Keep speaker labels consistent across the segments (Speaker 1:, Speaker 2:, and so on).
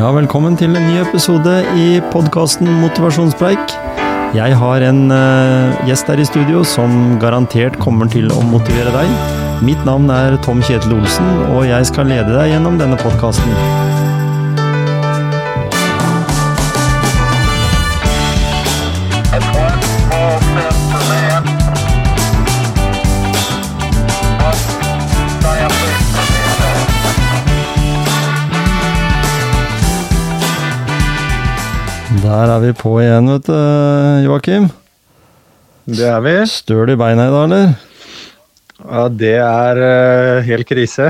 Speaker 1: Ja, velkommen til en ny episode i podkasten Motivasjonspreik. Jeg har en uh, gjest her i studio som garantert kommer til å motivere deg. Mitt navn er Tom Kjetil Olsen, og jeg skal lede deg gjennom denne podkasten. Der er vi på igjen, vet du, Joakim.
Speaker 2: Det er vi.
Speaker 1: Støl i beina i dag, eller?
Speaker 2: Ja, det er uh, helt krise.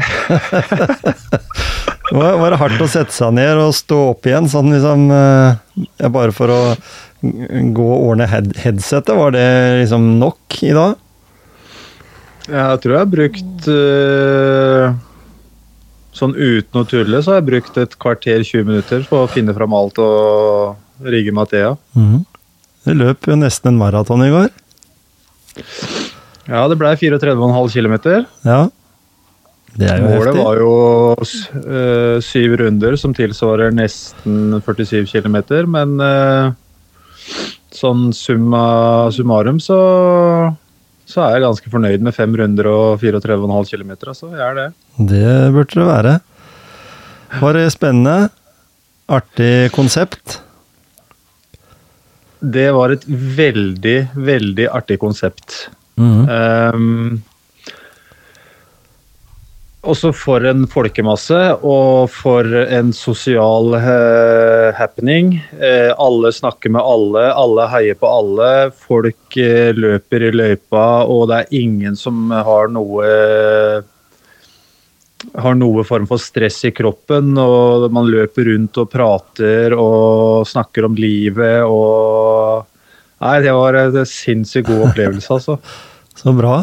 Speaker 1: Var, det hardt å sette seg ned og stå opp igjen, sånn liksom uh, Bare for å gå og ordne head headsetet, var det liksom nok i dag?
Speaker 2: Jeg tror jeg har brukt uh, Sånn uten å tulle, så har jeg brukt et kvarter 20 minutter på å finne fram alt og rigge Mathea.
Speaker 1: Mm. Det løp jo nesten en maraton i går.
Speaker 2: Ja, det ble 34,5 km.
Speaker 1: Ja. Det er jo
Speaker 2: Målet
Speaker 1: heftig.
Speaker 2: var jo eh, syv runder, som tilsvarer nesten 47 km. Men eh, sånn summa summarum så, så er jeg ganske fornøyd med fem runder og 34,5 km. Altså, jeg er det.
Speaker 1: Det burde det være. Var det spennende? Artig konsept?
Speaker 2: Det var et veldig, veldig artig konsept.
Speaker 1: Mhm.
Speaker 2: Um, også for en folkemasse og for en sosial uh, happening. Uh, alle snakker med alle, alle heier på alle. Folk uh, løper i løypa, og det er ingen som har noe har noe form for stress i kroppen, og man løper rundt og prater og snakker om livet og Nei, det var en sinnssykt god opplevelse, altså.
Speaker 1: Så bra.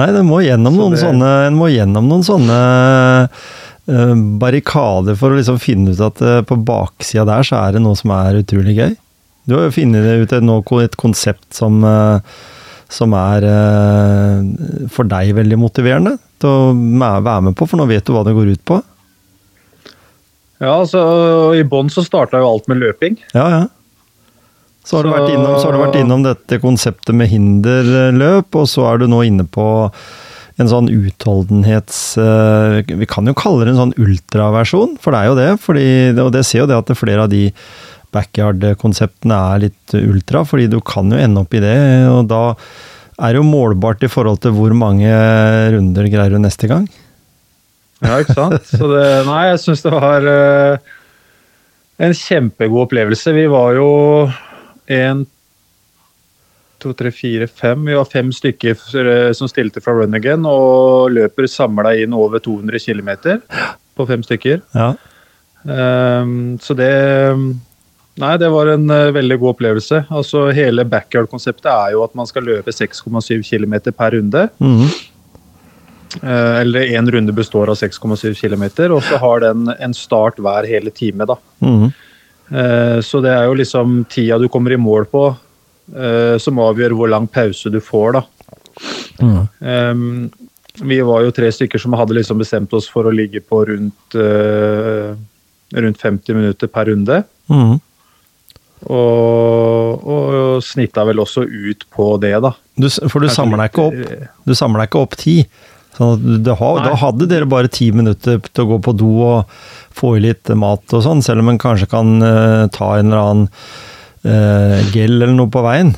Speaker 1: Nei, det må gjennom noen
Speaker 2: det-
Speaker 1: sånne En må gjennom noen sånne eh, barrikader for å liksom finne ut at eh, på baksida der så er det noe som er utrolig gøy. Du har jo funnet ut et, et konsept som, eh, som er eh, for deg veldig motiverende til å være med på, for nå vet du hva det går ut på.
Speaker 2: Ja, altså I bånn så starta jo alt med løping.
Speaker 1: Ja, ja. Så har, du
Speaker 2: Så-
Speaker 1: vært innom, så har du vært innom dette konseptet med hinderløp, og så er du nå inne på en sånn utholdenhets... eh, Vi kan jo kalle det en sånn ultraversjon, for det er jo det. Fordi, og det ser jo det at det flere av de backyard-konseptene er litt ultra, fordi du kan jo ende opp i det. Og da er det jo målbart i forhold til hvor mange runder greier du neste gang.
Speaker 2: Ja, ikke sant? Så det, nei, jeg syns det var uh, en kjempegod opplevelse. Vi var jo en, to, tre, fire, fem. Vi var fem stykker eh, som stilte fra Run Again, og løper samla inn over 200 km på fem stykker.
Speaker 1: Ja.
Speaker 2: Um, så det Nei, det var en uh, veldig god opplevelse. Altså Hele backyard-konseptet er jo at man skal løpe 6,7 km per runde.
Speaker 1: Mhm.
Speaker 2: uh, eller én runde består av 6,7 km, og så har den en start hver hele time. da.
Speaker 1: Mhm.
Speaker 2: uh, Så det er jo liksom tida du kommer i mål på, som avgjør hvor lang pause du får. da.
Speaker 1: Mhm.
Speaker 2: um, Vi var jo tre stykker som hadde liksom bestemt oss for å ligge på rundt, rundt 50 minutter per runde.
Speaker 1: Mhm.
Speaker 2: Og, og snitta vel også ut på det, da.
Speaker 1: Du, for du
Speaker 2: Kanskje
Speaker 1: samler deg ikke opp
Speaker 2: eh,
Speaker 1: Du samler deg ikke opp ti. Sånn har, da hadde dere bare ti minutter til å gå på do og få i litt mat og sånn, selv om en kanskje kan uh, ta en eller annen uh, gel eller noe på veien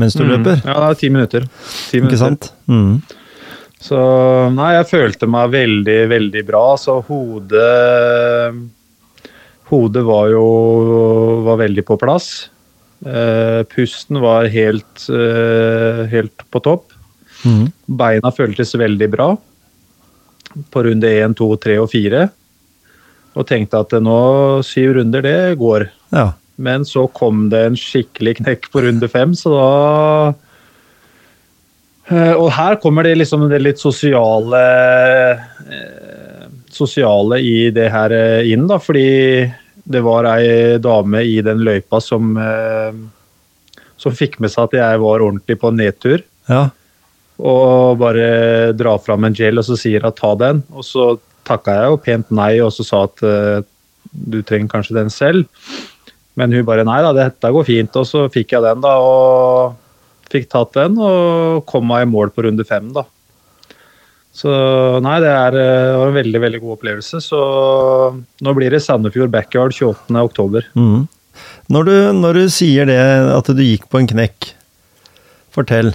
Speaker 1: mens du
Speaker 2: Mm.
Speaker 1: løper.
Speaker 2: Ja, det er ti minutter. Ti
Speaker 1: Ikke
Speaker 2: minutter.
Speaker 1: sant? Mm.
Speaker 2: Så nei, jeg følte meg veldig, veldig bra. Så hodet Hodet var jo var veldig på plass. Eh, pusten var helt, eh, helt på topp.
Speaker 1: Mm.
Speaker 2: Beina føltes veldig bra på runde én, to, tre og fire. Og tenkte at nå syv runder, det går.
Speaker 1: Ja.
Speaker 2: Men så kom det en skikkelig knekk på runde fem, så da Eh, Og her kommer det liksom det litt sosiale Sosiale i det her eh, inn, da. Fordi det var ei dame i den løypa som eh, som fikk med seg at jeg var ordentlig på nedtur.
Speaker 1: ja.
Speaker 2: Og bare drar fram en gel og så sier hun ta den. Og så takka jeg jo pent nei og så sa at eh, du trenger kanskje den selv. Men hun bare nei da, dette går fint. Og så fikk jeg den, da. Og fikk tatt den og kom meg i mål på runde fem, da. Så nei, det er, eh, var en veldig veldig god opplevelse. Så nå blir det Sandefjord backyard 28.10.
Speaker 1: Mm. Når, du, når du sier det, at du gikk på en knekk, fortell.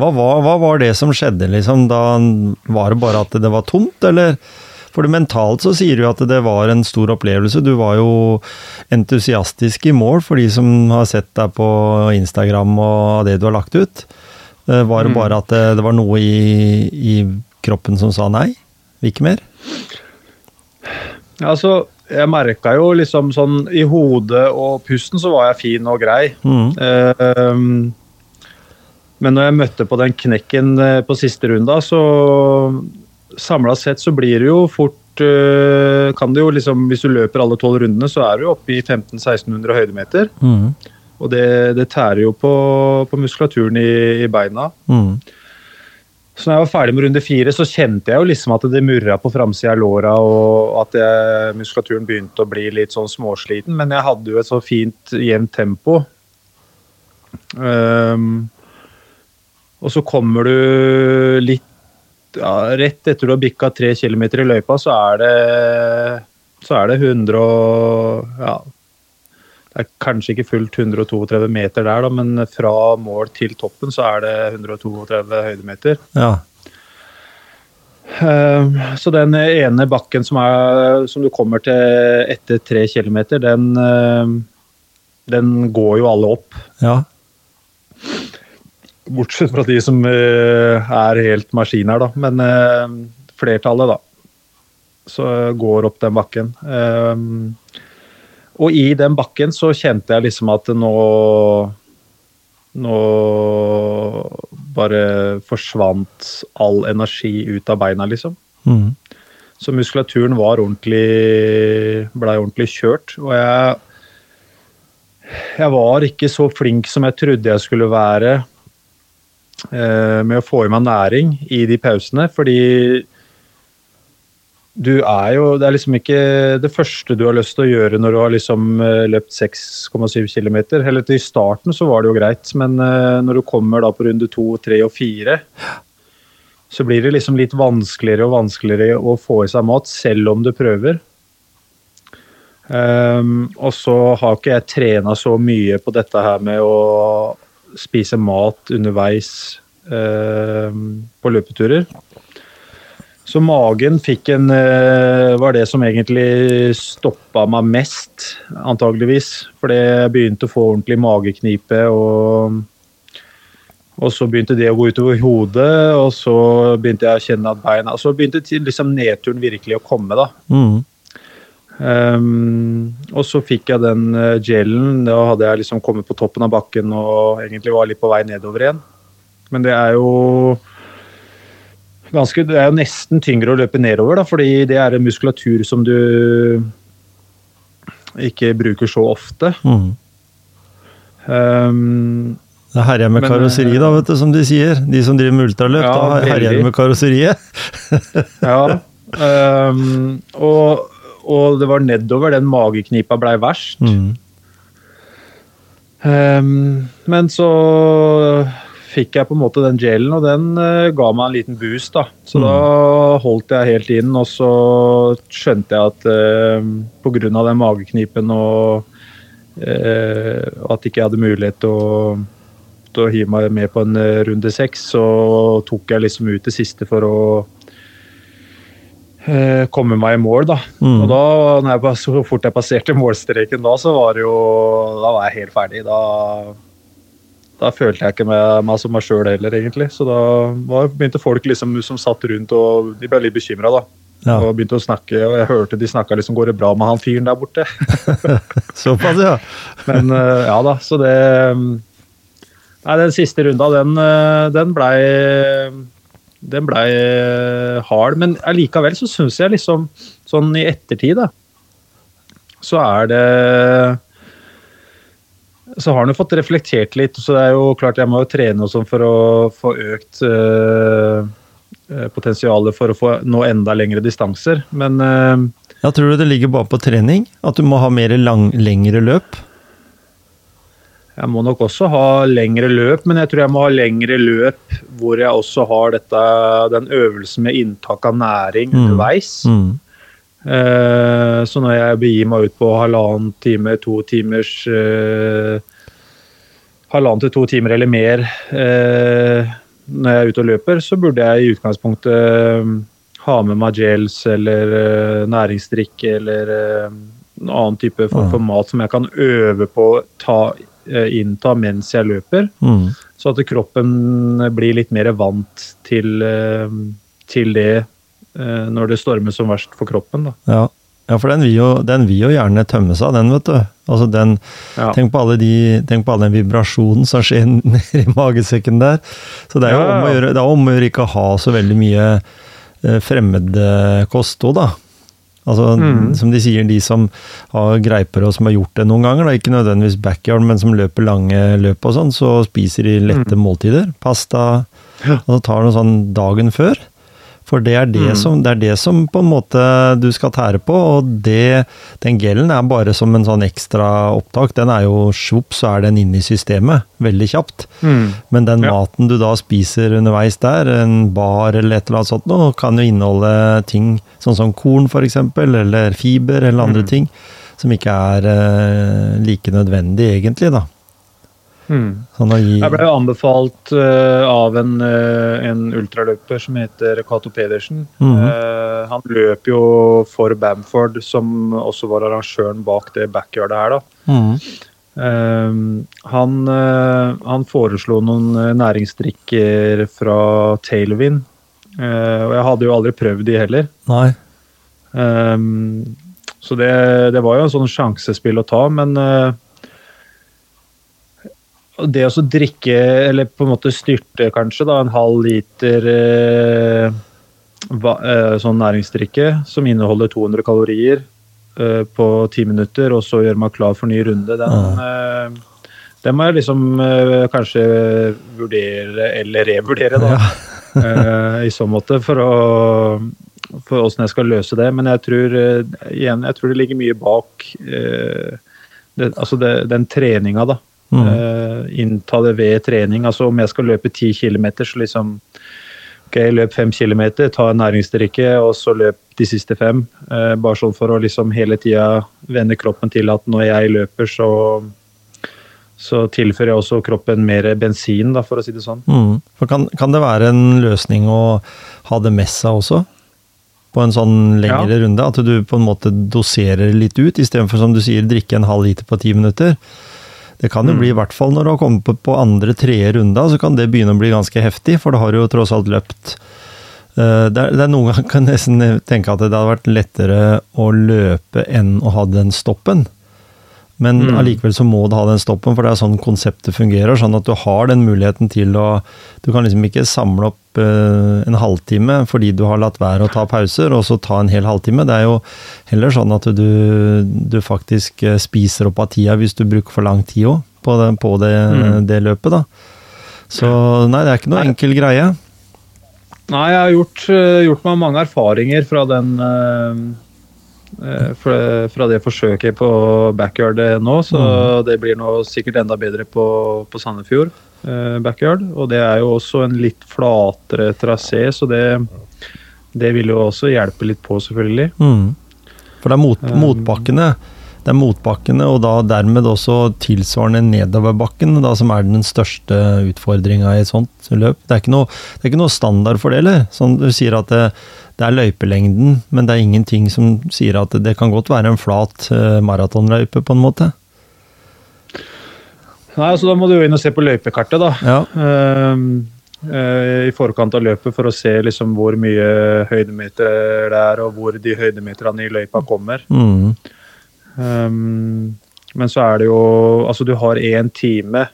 Speaker 1: Hva var, hva var det som skjedde, liksom? Da var det bare at det var tomt, eller? For det mentalt så sier du at det var en stor opplevelse. Du var jo entusiastisk i mål for de som har sett deg på Instagram og det du har lagt ut. Eh, Var det
Speaker 2: Mm.
Speaker 1: bare at det, det var noe i, i kroppen som sa nei? Ikke mer?
Speaker 2: Altså, jeg merka jo liksom sånn i hodet og pusten så var jeg fin og grei.
Speaker 1: Mm.
Speaker 2: Ehm, men når jeg møtte på den knekken eh, på siste runda, så samla sett så blir det jo fort eh, Kan det jo liksom Hvis du løper alle tolv rundene, så er du oppe i 1500-1600 høydemeter.
Speaker 1: Mm.
Speaker 2: Og det, det tærer jo på, på muskulaturen i, i beina.
Speaker 1: Mm.
Speaker 2: Så når jeg var ferdig med runde fire, så kjente jeg jo liksom at det murra på framsida av låra, og at jeg, muskulaturen begynte å bli litt sånn småsliten. Men jeg hadde jo et så fint, jevnt tempo. Um, og så kommer du litt ja, Rett etter du har bikka tre kilometer i løypa, så er det så er det 100 og ja, kanskje ikke fullt 132 meter der, da, men fra mål til toppen så er det 132 høydemeter.
Speaker 1: Ja.
Speaker 2: Eh, Så den ene bakken som, er, som du kommer til etter tre kilometer, den, eh, den går jo alle opp.
Speaker 1: Ja.
Speaker 2: Bortsett fra de som eh, er helt maskiner, da. Men eh, flertallet, da. Så går opp den bakken. Og i den bakken så kjente jeg liksom at nå Nå bare forsvant all energi ut av beina, liksom.
Speaker 1: Mm.
Speaker 2: Så muskulaturen var ordentlig blei ordentlig kjørt. Og jeg jeg var ikke så flink som jeg trodde jeg skulle være eh, med å få i meg næring i de pausene, fordi du er jo Det er liksom ikke det første du har lyst til å gjøre når du har liksom eh, løpt 6,7 km. Eller til starten så var det jo greit, men eh, når du kommer da på runde to, tre og fire, så blir det liksom litt vanskeligere og vanskeligere å få i seg mat, selv om du prøver. Um, og så har ikke jeg trena så mye på dette her med å spise mat underveis um, på løpeturer. Så magen fikk en eh, var det som egentlig stoppa meg mest, antageligvis. Fordi jeg begynte å få ordentlig mageknipe, og, og så begynte det å gå utover hodet, og så begynte jeg å kjenne at beina Så begynte liksom nedturen virkelig å komme, da.
Speaker 1: Mm.
Speaker 2: Um, og så fikk jeg den uh, gelen. Da hadde jeg liksom kommet på toppen av bakken og egentlig var litt på vei nedover igjen. Men det er jo ganske Det er jo nesten tyngre å løpe nedover, da, fordi det er en muskulatur som du ikke bruker så ofte.
Speaker 1: Mm.
Speaker 2: Um,
Speaker 1: Det herjer med
Speaker 2: Men,
Speaker 1: karosseri, da, vet du, som de sier. De som driver med ultraløp,
Speaker 2: Ja,
Speaker 1: da herjer de med karosseriet.
Speaker 2: ja. um, og, og det var nedover den mageknipa blei verst.
Speaker 1: Mm.
Speaker 2: Um, men så fikk jeg på en måte den gelen, og den uh, ga meg en liten boost. da. Så
Speaker 1: Mm.
Speaker 2: da holdt jeg helt inn, og så skjønte jeg at uh, pga. den mageknipen og uh, at ikke jeg hadde mulighet til å, til å hive meg med på en eh, runde seks, så tok jeg liksom ut det siste for å eh, komme meg i mål, da.
Speaker 1: Mm.
Speaker 2: Og da, når jeg, så fort jeg passerte målstreken da, så var det jo Da var jeg helt ferdig. Da, da følte jeg ikke meg, meg som meg sjøl heller, egentlig. Så da var, begynte folk liksom som satt rundt, og de ble litt bekymra, da.
Speaker 1: Ja.
Speaker 2: Og begynte å snakke, og jeg hørte de snakka liksom Går det bra med han fyren der borte?
Speaker 1: Såpass, ja.
Speaker 2: Men eh, ja da, så det Nei, den siste runda, den, eh, den blei den blei eh, hard, men allikevel så syns jeg liksom sånn i ettertid, da, så er det Så har han jo fått reflektert litt, så det er jo klart jeg må jo trene og sånn for å få økt eh, potensialet for å få nå enda lengre distanser. Men eh,
Speaker 1: Ja, tror du det ligger bare på trening? At du må ha mer lang, lengre løp?
Speaker 2: jeg må nok også ha lengre løp, men jeg tror jeg må ha lengre løp hvor jeg også har dette, den øvelsen med inntak av næring
Speaker 1: Mm.
Speaker 2: underveis.
Speaker 1: Mm.
Speaker 2: Eh, så når jeg begir meg ut på halvannen time, to timers eh, Halvannen til to timer eller mer eh, når jeg er ute og løper, så burde jeg i utgangspunktet eh, ha med meg gels eller næringsdrikk næringsdrikke eller eh, en annen type form for mat som jeg kan øve på å ta, eh, innta mens jeg løper.
Speaker 1: Mm.
Speaker 2: Så at kroppen blir litt mer vant til, eh, til det eh, når det stormer som verst for kroppen.
Speaker 1: Ja. ja, for den vil, jo, den vil jo gjerne tømme seg, den, vet du. Altså den,
Speaker 2: Ja.
Speaker 1: tenk, på de, tenk på all den vibrasjonen som skjer nedi magesekken der. Så det er jo
Speaker 2: Ja,
Speaker 1: om å gjøre, det er om å gjøre ikke å ha så veldig mye eh, kosthold, da. Altså,
Speaker 2: Mm.
Speaker 1: Som de sier, de som har greiper og som har gjort det noen ganger, da, ikke nødvendigvis backyard, men som løper lange løp og sånn, så spiser de lette måltider. Pasta.
Speaker 2: Mm.
Speaker 1: Og så tar de sånn dagen før. For det er det,
Speaker 2: Mm.
Speaker 1: som, det er det som på en måte du skal tære på, og det, den gelen er bare som en sånn ekstra opptak. Den er jo svopp, så er den inne i systemet veldig kjapt. Men den
Speaker 2: Ja.
Speaker 1: maten du da spiser underveis der, en bar eller et eller annet sånt noe, kan jo inneholde ting sånn som korn f.eks., eller fiber eller andre
Speaker 2: Mm.
Speaker 1: ting, som ikke er eh, like nødvendig egentlig, da.
Speaker 2: Mm.
Speaker 1: Sånn gi
Speaker 2: Jeg ble jo anbefalt uh, av en, uh, en ultraløper som heter Cato Pedersen.
Speaker 1: Mhm.
Speaker 2: Uh, han løp jo for Bamford, som også var arrangøren bak det backyardet her. da. Mm. Han, han foreslo noen næringsdrikker fra Tailwind. Og jeg hadde jo aldri prøvd de heller.
Speaker 1: Nei.
Speaker 2: Så det, det var jo en sånn sjansespill å ta, men det å drikke, eller på en måte styrte kanskje da, en halv liter eh, va, eh, sånn næringsdrikke som inneholder 200 kalorier eh, på ti minutter, og så gjøre meg klar for ny runde, den, uh, den må jeg liksom uh, kanskje vurdere, eller revurdere, da. uh, I så måte, for å for åssen jeg skal løse det. Men jeg tror eh, igjen, jeg tror det ligger mye bak eh, det, altså det, den treninga, da.
Speaker 1: Mm.
Speaker 2: Eh, innta det ved trening. Altså om jeg skal løpe 10 km, så liksom Ok, løp 5 km, ta en næringsdrikke, og så løp de siste fem. Uh, bare sånn for å liksom hele tida vende kroppen til at når jeg løper, så så tilfører jeg også kroppen mer bensin, da, for å si det sånn.
Speaker 1: Mm. Kan, kan det være en løsning å ha det med seg også? På en sånn lengre
Speaker 2: Ja.
Speaker 1: runde? At du på en måte doserer litt ut, istedenfor som du sier, drikke en halv liter på ti minutter? Det kan jo
Speaker 2: Mm.
Speaker 1: bli, i hvert fall når du har kommet på, på andre, tredje runde, så kan det begynne å bli ganske heftig, for da har du jo tross alt løpt Eh, det er, det er Noen ganger kan jeg nesten tenke at det hadde vært lettere å løpe enn å ha den stoppen. Men
Speaker 2: Mm.
Speaker 1: allikevel så må du ha den stoppen, for det er sånn konseptet fungerer. Sånn at du har den muligheten til å Du kan liksom ikke samle opp eh, en halvtime fordi du har latt være å ta pauser, og så ta en hel halvtime. Det er jo heller sånn at du, du faktisk eh, spiser opp av tida hvis du bruker for lang tid òg på, det, på det,
Speaker 2: Mm.
Speaker 1: det løpet, da. Så nei, det er ikke noe
Speaker 2: Nei.
Speaker 1: enkel greie.
Speaker 2: Nei, jeg har gjort, eh, gjort meg mange erfaringer fra den fra, det forsøket på backyard nå, så det blir nå sikkert enda bedre på, på Sandefjord backyard. Og det er jo også en litt flatere trasé, så det, det vil jo også hjelpe litt på, selvfølgelig.
Speaker 1: Mm. For det er mot,
Speaker 2: Um,
Speaker 1: motbakkene. Det er motbakkene, og da dermed også tilsvarende nedoverbakken, da, som er den største utfordringa i et sånt løp. Det er ikke noe, det er ikke noe standard for det, eller? Sånn du sier at det, det er løypelengden, men det er ingenting som sier at det, det kan godt være en flat uh, maratonløype, på en måte.
Speaker 2: Nei, altså Da må du jo inn og se på løypekartet, da.
Speaker 1: Ja.
Speaker 2: Uh, uh, I forkant av løpet for å se liksom hvor mye høydemeter det er, og hvor de høydemeterne i løypa kommer.
Speaker 1: Mm.
Speaker 2: Um, men så er det jo Altså, du har én time,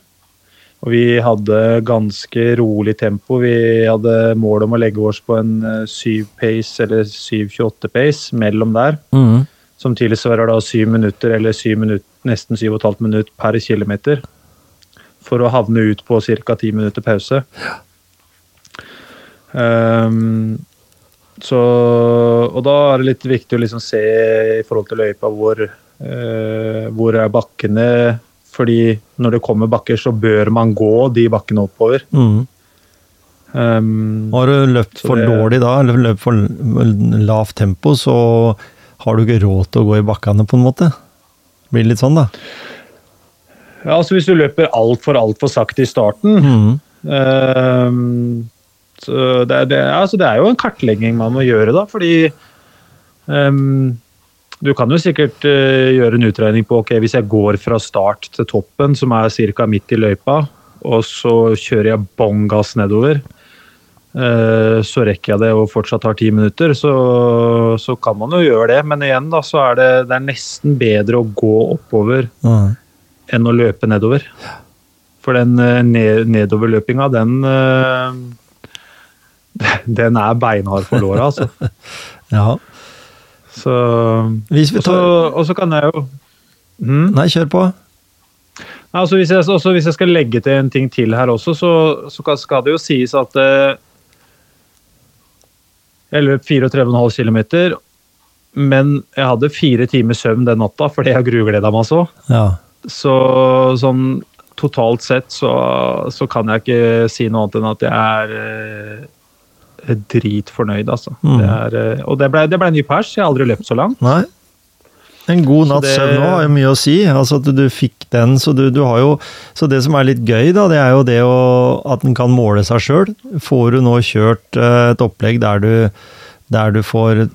Speaker 2: og vi hadde ganske rolig tempo. Vi hadde mål om å legge oss på en eh, 7 pace eller 7.28 pace mellom der.
Speaker 1: Mm.
Speaker 2: Som tilsvarer da syv minutter eller syv minutter, nesten 7,5 minutt per kilometer. For å havne ut på ca. ti minutter pause. Um, så, og da er det litt viktig å liksom se i forhold til løypa hvor, uh, hvor er bakkene. Fordi når det kommer bakker, så bør man gå de bakkene oppover.
Speaker 1: Mm.
Speaker 2: Um,
Speaker 1: Har du løpt for
Speaker 2: det-
Speaker 1: dårlig da, eller løpt for lavt tempo, så har du ikke råd til å gå i bakkene, på en måte. Det blir litt sånn, da.
Speaker 2: Ja, altså hvis du løper altfor, altfor sakte i starten
Speaker 1: Mm.
Speaker 2: Så det, er- det, altså det er jo en kartlegging man må gjøre, da, fordi um, du kan jo sikkert uh, gjøre en utregning på ok, hvis jeg går fra start til toppen, som er ca. midt i løypa, og så kjører jeg bånn gass nedover, uh, så rekker jeg det og fortsatt har ti minutter, så, så kan man jo gjøre det. Men igjen, da, så er det, det er nesten bedre å gå oppover
Speaker 1: Ja.
Speaker 2: Enn å løpe nedover. For den eh, nedoverløpinga, den eh, Den er beinhard for låra, altså.
Speaker 1: ja.
Speaker 2: Så Og så,
Speaker 1: tar
Speaker 2: og så kan jeg jo mm?
Speaker 1: Nei, kjør på.
Speaker 2: Altså hvis, jeg, også hvis jeg skal legge til en ting til her også, så, så skal det jo sies at eh, jeg løp 34,5 km, men jeg hadde fire timer søvn den natta fordi jeg grugleda meg så.
Speaker 1: Ja.
Speaker 2: Så sånn totalt sett så, så kan jeg ikke si noe annet enn at jeg er eh, dritfornøyd, altså.
Speaker 1: Mm.
Speaker 2: Det er, eh, og det ble, det ble ny pers. Jeg har aldri løpt så langt.
Speaker 1: Nei. En god natts
Speaker 2: det-
Speaker 1: søvn òg har jo mye å si. Altså at du fikk den, så du, du har jo Så det som er litt gøy, da, det er jo det å, at en kan måle seg sjøl. Får du nå kjørt eh, et opplegg der du, der du får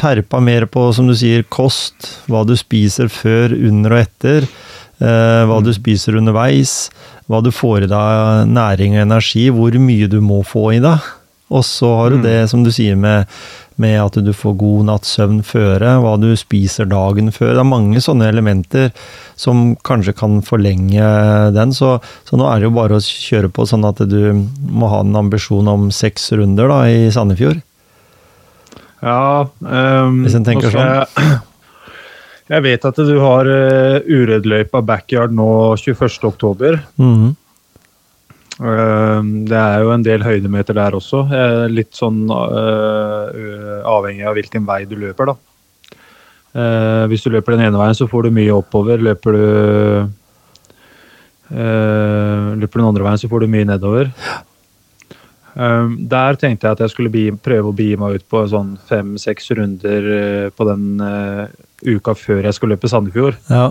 Speaker 1: terpa mer på, som du sier, kost, hva du spiser før, under og etter, hva du spiser underveis, hva du får i deg næring og energi, hvor mye du må få i deg. Og så har du
Speaker 2: Mm.
Speaker 1: det som du sier med, med at du får god natts søvn føre, hva du spiser dagen før. Det er mange sånne elementer som kanskje kan forlenge den. Så, så nå er det jo bare å kjøre på sånn at du må ha en ambisjon om seks runder da, i Sandefjord.
Speaker 2: Ja, um,
Speaker 1: Hvis en tenker sånn.
Speaker 2: Jeg, vet at du har uh, Urødløypa backyard nå 21. oktober.
Speaker 1: -hmm.
Speaker 2: uh, det er jo en del høydemeter der også. Uh, Litt sånn uh, avhengig av hvilken vei du løper, da. Eh, hvis du løper den ene veien, så får du mye oppover. Løper du eh, Løper den andre veien, så får du mye nedover. Um, der tenkte jeg at jeg skulle bi, prøve å begi meg ut på sånn fem-seks runder eh, på den eh, uka før jeg skulle løpe Sandefjord.
Speaker 1: Ja.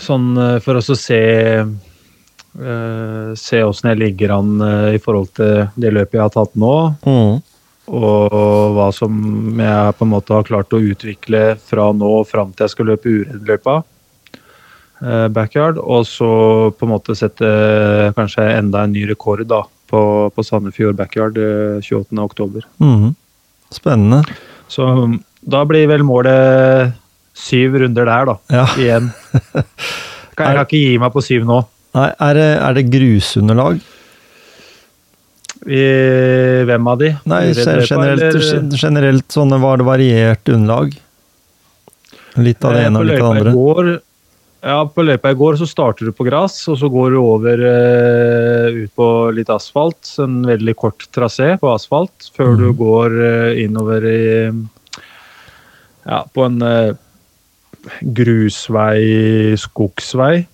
Speaker 2: Sånn eh, for å se eh, Se åssen jeg ligger an i forhold til det løpet jeg har tatt nå.
Speaker 1: Mm.
Speaker 2: Og hva som jeg på en måte har klart å utvikle fra nå og fram til jeg skal løpe Uredløypa. eh, Backyard. Og så på en måte sette kanskje enda en ny rekord da, på, på Sandefjord Backyard eh, 28.10.
Speaker 1: Mhm. Spennende.
Speaker 2: Så da blir vel målet syv runder der, da.
Speaker 1: Ja.
Speaker 2: Igjen. Kan- Jeg kan ikke gi meg på syv nå.
Speaker 1: Nei, er det, er det grusunderlag?
Speaker 2: I, hvem av de?
Speaker 1: Nei, generelt, generelt sånne var det variert underlag. Litt av det
Speaker 2: Eh,
Speaker 1: ene og litt av det andre.
Speaker 2: Går, ja, på løypa i går så starter du på gress, og så går du over uh, ut på litt asfalt. En veldig kort trasé på asfalt, før du
Speaker 1: Mhm.
Speaker 2: går uh, innover i Ja, på en uh, grusvei, skogsvei.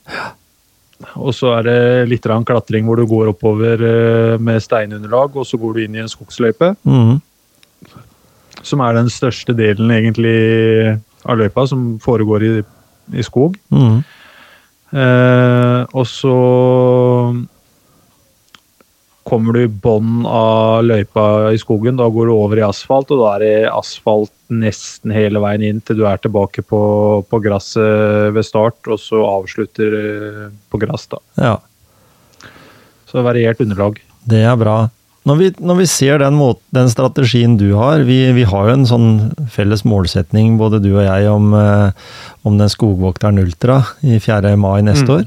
Speaker 2: Og så er det litt klatring hvor du går oppover med steinunderlag, og så går du inn i en skogsløype
Speaker 1: Mm.
Speaker 2: som er den største delen egentlig av løypa, som foregår i, i skog.
Speaker 1: Mm.
Speaker 2: Eh, og så kommer du i bånn av løypa i skogen. Da går du over i asfalt, og da er det asfalt nesten hele veien inn til du er tilbake på, på gresset ved start, og så avslutter eh, på gress. da.
Speaker 1: Ja.
Speaker 2: Så variert underlag.
Speaker 1: Det er bra. Når vi, når vi ser den, måten, den strategien du har vi, vi har jo en sånn felles målsetning, både du og jeg, om, eh, om den Skogvokteren Ultra i 4. mai neste
Speaker 2: Mm.
Speaker 1: år.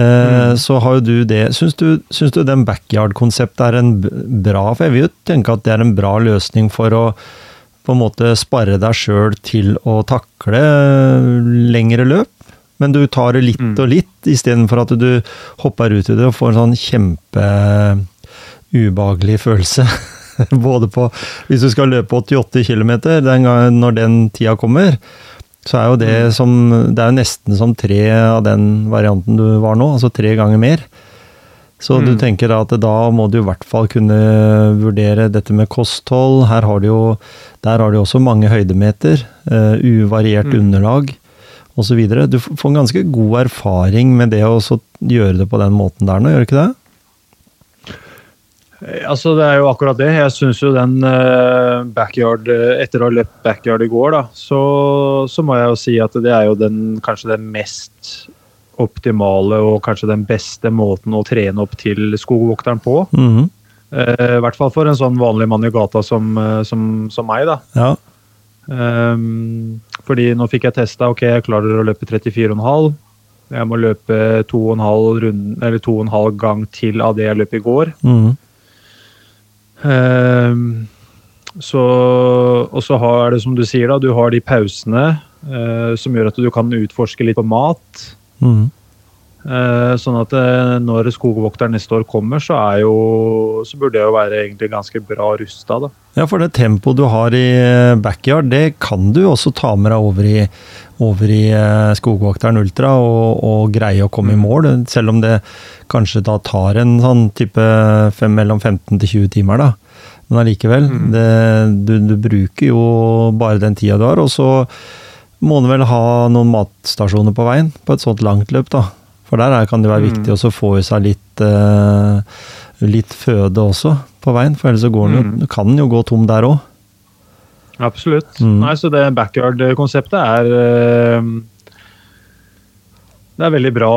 Speaker 1: Eh, Så har jo du det. Syns du, syns du den backyard-konseptet er en bra For jeg vil jo tenke at det er en bra løsning for å på en måte spare deg sjøl til å takle lengre løp. Men du tar det litt
Speaker 2: Mm.
Speaker 1: og litt, istedenfor at du hopper ut i det og får en sånn kjempe ubehagelig følelse. Både på Hvis du skal løpe 88 km den gangen, når den tida kommer, så er jo det som Det er jo nesten som tre av den varianten du var nå, altså tre ganger mer. Så du
Speaker 2: Mm.
Speaker 1: tenker da at da må du i hvert fall kunne vurdere dette med kosthold. Her har du jo Der har du også mange høydemeter, uh, uvariert
Speaker 2: Mm.
Speaker 1: underlag osv. Du får en ganske god erfaring med det å gjøre det på den måten der nå, gjør du ikke det?
Speaker 2: Eh, Altså, det er jo akkurat det. Jeg syns jo den eh, backyard eh, Etter å ha løpt backyard i går, da, så, så må jeg jo si at det er jo den kanskje den mest optimale og kanskje den beste måten å trene opp til skogvokteren på.
Speaker 1: Mhm.
Speaker 2: Eh, I hvert fall for en sånn vanlig mann i gata som, som, som meg, da.
Speaker 1: Ja.
Speaker 2: Um, fordi nå fikk jeg testa, ok, jeg klarer å løpe 34,5. Jeg må løpe 2,5 rund- eller 2,5 gang til av det jeg løp i går.
Speaker 1: Mm
Speaker 2: Ehm, så, og så har det som du sier, da, du har de pausene eh, som gjør at du kan utforske litt på mat.
Speaker 1: Mm.
Speaker 2: Eh, sånn at eh, når skogvokteren neste år kommer, så, er jo, så burde jeg jo være egentlig ganske bra rusta.
Speaker 1: Ja, for det tempoet du har i backyard, det kan du også ta med deg over i, over i eh, Skogvokteren Ultra og, og greie å komme i mål, selv om det kanskje da tar en sånn type fem, mellom 15 til 20 timer, da. Men allikevel, det, du, du bruker jo bare den tida du har, og så må du vel ha noen matstasjoner på veien på et sånt langt løp, da. For der er- kan det være
Speaker 2: Mm.
Speaker 1: viktig å få i seg litt, eh, litt føde også på veien, for ellers så går den jo,
Speaker 2: Mm.
Speaker 1: kan den jo gå tom der òg.
Speaker 2: Absolutt.
Speaker 1: Mm.
Speaker 2: Nei, så det backyard-konseptet er eh, Det er veldig bra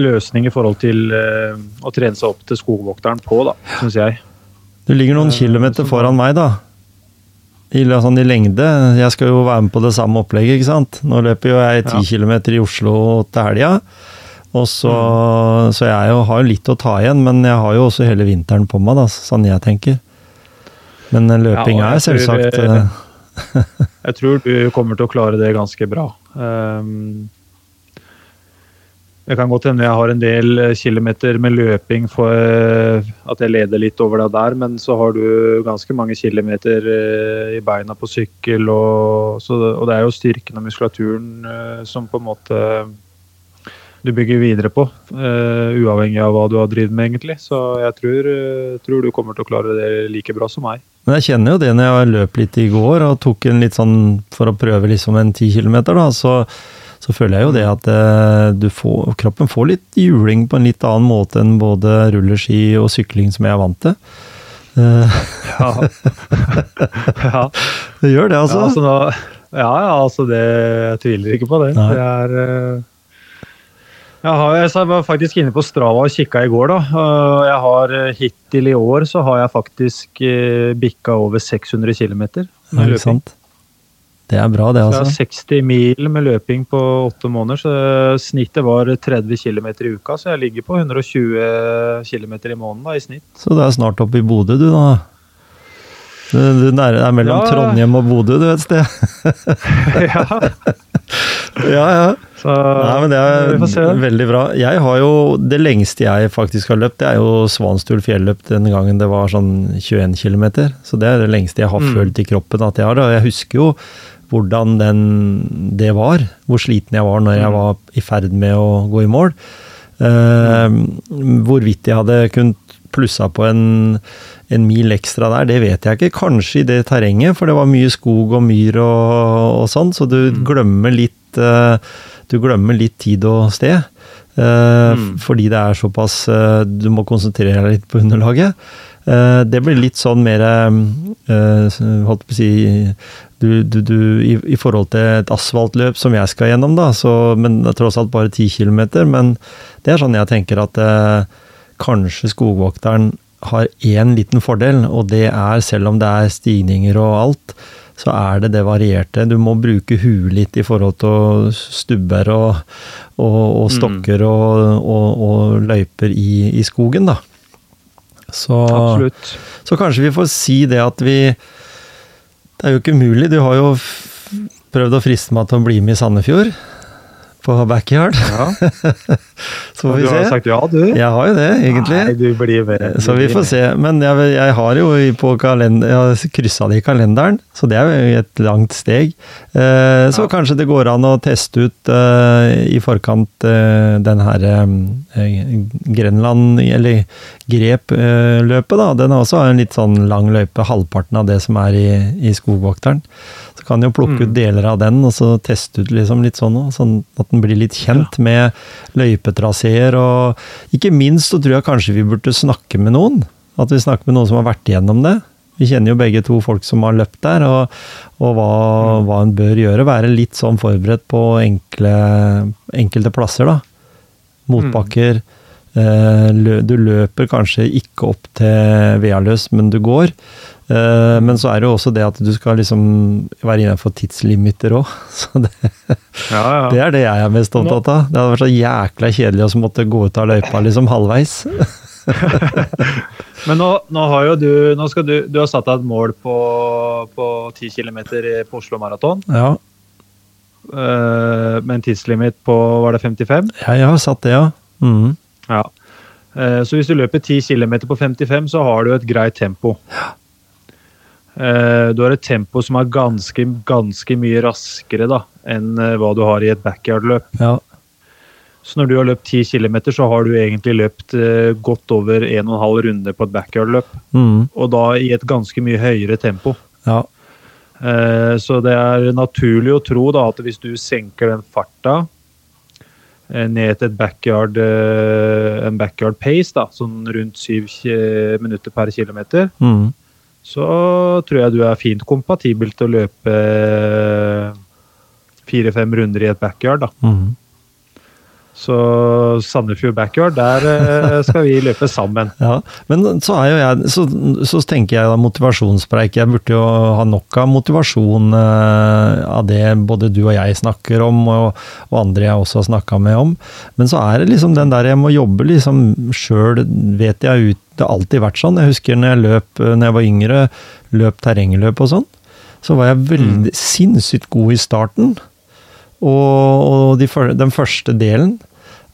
Speaker 2: løsning i forhold til eh, å trene seg opp til skogvokteren på, da, syns jeg.
Speaker 1: Du ligger noen
Speaker 2: Eh,
Speaker 1: kilometer foran meg, da. I, sånn, I lengde. Jeg skal jo være med på det samme opplegget, ikke sant. Nå løper jo jeg ti
Speaker 2: Ja.
Speaker 1: kilometer i Oslo til helga. Og så,
Speaker 2: Mm.
Speaker 1: så jeg jo, har jo litt å ta igjen, men jeg har jo også hele vinteren på meg, da, sånn jeg tenker. Men løpinga
Speaker 2: Ja,
Speaker 1: er
Speaker 2: tror,
Speaker 1: selvsagt
Speaker 2: eh, Jeg tror du kommer til å klare det ganske bra. Um, det kan godt hende jeg har en del kilometer med løping for eh, at jeg leder litt over deg der, men så har du ganske mange kilometer eh, i beina på sykkel, og, så, og det er jo styrken og muskulaturen eh, som på en måte du bygger videre på, uavhengig av hva du har drevet med, egentlig. Så jeg tror, tror du kommer til å klare det like bra som meg.
Speaker 1: Men jeg kjenner jo det når jeg løp litt i går og tok en litt sånn for å prøve liksom en ti kilometer, da, så, så føler jeg jo det at eh, du får, kroppen får litt juling på en litt annen måte enn både rulleski og sykling som jeg er vant til. Eh,
Speaker 2: Ja. ja.
Speaker 1: det gjør det, altså.
Speaker 2: Ja, altså nå, ja, ja, altså det Jeg tviler ikke på det.
Speaker 1: Nei.
Speaker 2: Det er eh, jeg, har, var faktisk inne på Strava og kikka i går. da. Jeg har eh, Hittil i år så har jeg faktisk eh, bikka over 600 km
Speaker 1: ikke
Speaker 2: løping.
Speaker 1: sant? Det er bra, det,
Speaker 2: Så jeg har
Speaker 1: altså.
Speaker 2: 60 mil med løping på åtte måneder, så snittet var 30 km i uka. Så jeg ligger på 120 km i måneden da, i snitt.
Speaker 1: Så du er snart oppe i Bodø, du, da. Du, du er mellom
Speaker 2: Ja.
Speaker 1: Trondheim og Bodø, du et sted.
Speaker 2: ja,
Speaker 1: ja, ja.
Speaker 2: så
Speaker 1: Nei, men det er veldig bra. Jeg har jo Det lengste jeg faktisk har løpt, det er jo Svanstul fjelløp den gangen det var sånn 21 km. Så det er det lengste jeg har
Speaker 2: Mm.
Speaker 1: følt i kroppen at jeg har. Og jeg husker jo hvordan den, det var. Hvor sliten jeg var når jeg
Speaker 2: Mm.
Speaker 1: var i ferd med å gå i mål. Uh, hvorvidt jeg hadde kunnet plussa på en, en mil ekstra der, det vet jeg ikke. Kanskje i det terrenget, for det var mye skog og myr og, og sånn, så du glemmer litt eh, Du glemmer litt tid og sted. eh,
Speaker 2: Mm.
Speaker 1: Fordi det er såpass eh, Du må konsentrere deg litt på underlaget. Det blir litt sånn mer Holdt på å si du, du, du, i, I forhold til et asfaltløp som jeg skal gjennom, da, så, men tross alt bare 10 km. Men det er sånn jeg tenker at eh, kanskje skogvokteren har én liten fordel, og det er, selv om det er stigninger og alt, så er det det varierte. Du må bruke huet litt i forhold til stubber og, og, og stokker og, og, og løyper i, i skogen, da. Så, så kanskje vi får si det at vi Det er jo ikke umulig. Du har jo prøvd å friste meg til å bli med i Sandefjord. På backyard.
Speaker 2: Ja.
Speaker 1: Så får
Speaker 2: Du har
Speaker 1: jo
Speaker 2: sagt ja, du?
Speaker 1: Jeg har jo det, egentlig.
Speaker 2: Nei, du blir med.
Speaker 1: Så vi får se. Men jeg, jeg har jo på kalender, jeg har kryssa det i kalenderen, så det er jo et langt steg. Eh, så
Speaker 2: Ja.
Speaker 1: kanskje det går an å teste ut eh, i forkant eh, den her eh, Grenland, eller Grep-løpet, da. Den har også en litt sånn lang løype, halvparten av det som er i, i Skogvokteren. Så kan jo plukke ut
Speaker 2: Mm.
Speaker 1: deler av den, og så teste ut liksom litt sånn òg. sånn at den blir litt kjent med løypetraseer. Og ikke minst så tror jeg kanskje vi burde snakke med noen. At vi snakker med noen som har vært igjennom det. Vi kjenner jo begge to folk som har løpt der, og, og hva, hva en bør gjøre. Være litt sånn forberedt på enkle, enkelte plasser, da. Motbakker. Mm. Du løper kanskje ikke opp til Vealøs, men du går. Eh, Men så er det jo også det at du skal liksom være innenfor tidslimiter òg. Så det,
Speaker 2: Ja, ja.
Speaker 1: det er det jeg er mest opptatt av. Det hadde vært så jækla kjedelig å måtte gå ut av løypa liksom halvveis.
Speaker 2: Men nå, nå har jo du nå skal du, du har satt deg et mål på, på 10 km på Oslo Maraton.
Speaker 1: Ja,
Speaker 2: eh, med en tidslimit på var det 55?
Speaker 1: Ja, jeg har satt det, ja. Mm.
Speaker 2: Ja. Eh, Så hvis du løper 10 km på 55, så har du et greit tempo. Eh, Du har et tempo som er ganske, ganske mye raskere da, enn eh, hva du har i et backyard-løp.
Speaker 1: ja.
Speaker 2: Så når du har løpt 10 km, så har du egentlig løpt eh, godt over 1,5 runde på et backyard-løp.
Speaker 1: Mhm.
Speaker 2: Og da i et ganske mye høyere tempo.
Speaker 1: ja.
Speaker 2: Eh, Så det er naturlig å tro da at hvis du senker den farta eh, ned til et backyard, eh, en backyard pace, da, sånn rundt 7 minutter per kilometer,
Speaker 1: Mhm.
Speaker 2: Så tror jeg du er fint kompatibel til å løpe eh, fire-fem runder i et backyard. da.
Speaker 1: Mhm.
Speaker 2: Så Sandefjord backyard, der eh, skal vi løpe sammen.
Speaker 1: Ja, men så jeg Så, så tenker jeg da motivasjonspreik. Jeg burde jo ha nok av motivasjon eh, av det både du og jeg snakker om, og, og andre jeg også har snakka med om. Men så er det liksom den der jeg må jobbe liksom sjøl, vet jeg ut Det har alltid vært sånn. Jeg husker når jeg løp når jeg var yngre, løp terrengløp og sånn. Så var jeg veldig sinnssykt god i starten. Og, de, den første delen.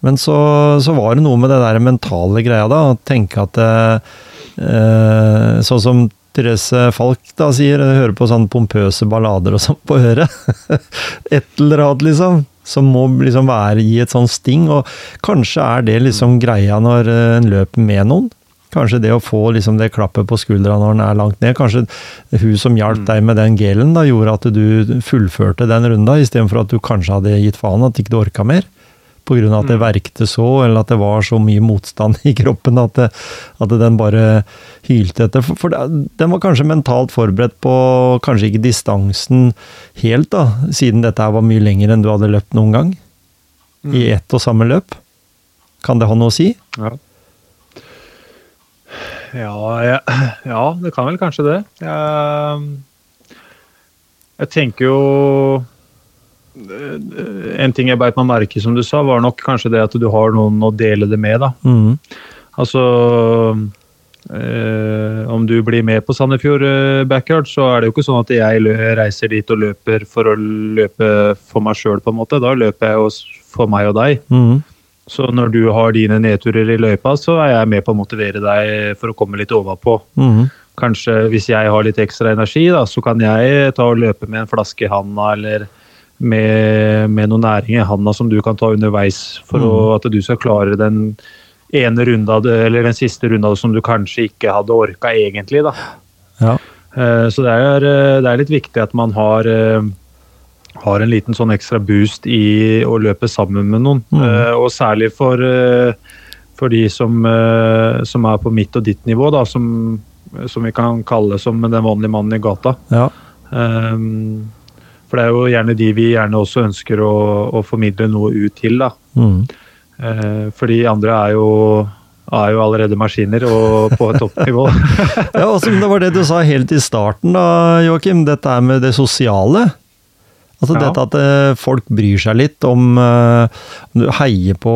Speaker 1: Men så, så var det noe med det der mentale greia, da. Å tenke at eh, Sånn som Therese Falk da sier, jeg hører på sånne pompøse ballader og sånn på øret. Et eller annet, liksom. Som må liksom være i et sånt sting. Og kanskje er det liksom greia når eh, en løper med noen. Kanskje det å få liksom det klappet på skuldra når den er langt ned. Kanskje hun som hjalp deg med den gelen, da, gjorde at du fullførte den runda, istedenfor at du kanskje hadde gitt faen at ikke du orka mer. Av at det verkte så, eller at det var så mye motstand i kroppen at, det, at den bare hylte etter. For, for det, den var kanskje mentalt forberedt på kanskje ikke distansen helt, da, siden dette her var mye lenger enn du hadde løpt noen gang. I ett og samme løp. Kan det ha noe å si?
Speaker 2: Ja. Ja, jeg, ja, det kan vel kanskje det. Jeg, jeg tenker jo En ting jeg beit meg merke som du sa, var nok kanskje det at du har noen å dele det med. da.
Speaker 1: Mm.
Speaker 2: Altså eh, Om du blir med på Sandefjord eh, backyard, så er det jo ikke sånn at jeg reiser dit og løper for å løpe for meg sjøl, på en måte. Da løper jeg jo for meg og deg.
Speaker 1: Mhm.
Speaker 2: Så når du har dine nedturer i løypa, så er jeg med på å motivere deg for å komme litt overpå.
Speaker 1: Mhm.
Speaker 2: Kanskje hvis jeg har litt ekstra energi, da, så kan jeg ta og løpe med en flaske i handa eller med, med noe næring i handa som du kan ta underveis for å, at du skal klare den ene runda, eller den siste runda som du kanskje ikke hadde orka egentlig. da.
Speaker 1: Ja.
Speaker 2: Eh, Så det er, eh, det er litt viktig at man har, eh, har en liten sånn ekstra boost i å løpe sammen med noen.
Speaker 1: Mm.
Speaker 2: Uh, Og særlig for, uh, for de som, uh, som er på mitt og ditt nivå, da, som, som vi kan kalle som den vanlige mannen i gata.
Speaker 1: ja.
Speaker 2: Um, For det er jo gjerne de vi gjerne også ønsker å, å formidle noe ut til. da. Mm. For de andre er jo, er jo allerede maskiner og på et toppnivå.
Speaker 1: Ja, altså, men det var det du sa helt i starten da, Joakim. Dette med det sosiale. Altså
Speaker 2: Ja.
Speaker 1: dette at eh, folk bryr seg litt om eh, om du heier på,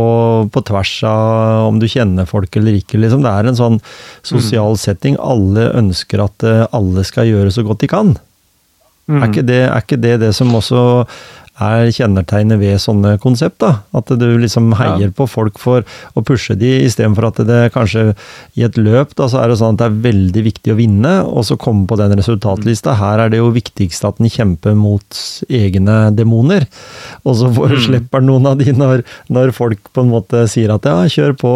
Speaker 1: på tvers av om du kjenner folk eller ikke. Liksom. Det er en sånn sosial setting. Alle ønsker at eh, alle skal gjøre så godt de kan. Er, ikke det, er ikke det det som også er kjennetegnet ved sånne konsept. da, At du liksom heier
Speaker 2: Ja.
Speaker 1: på folk for å pushe de, istedenfor at det kanskje i et løp da, så er det sånn at det er veldig viktig å vinne, og så komme på den resultatlista. Her er det jo viktigst at den kjemper mot egne demoner. Og så får, slipper noen av de når, når folk på en måte sier at ja, kjør på,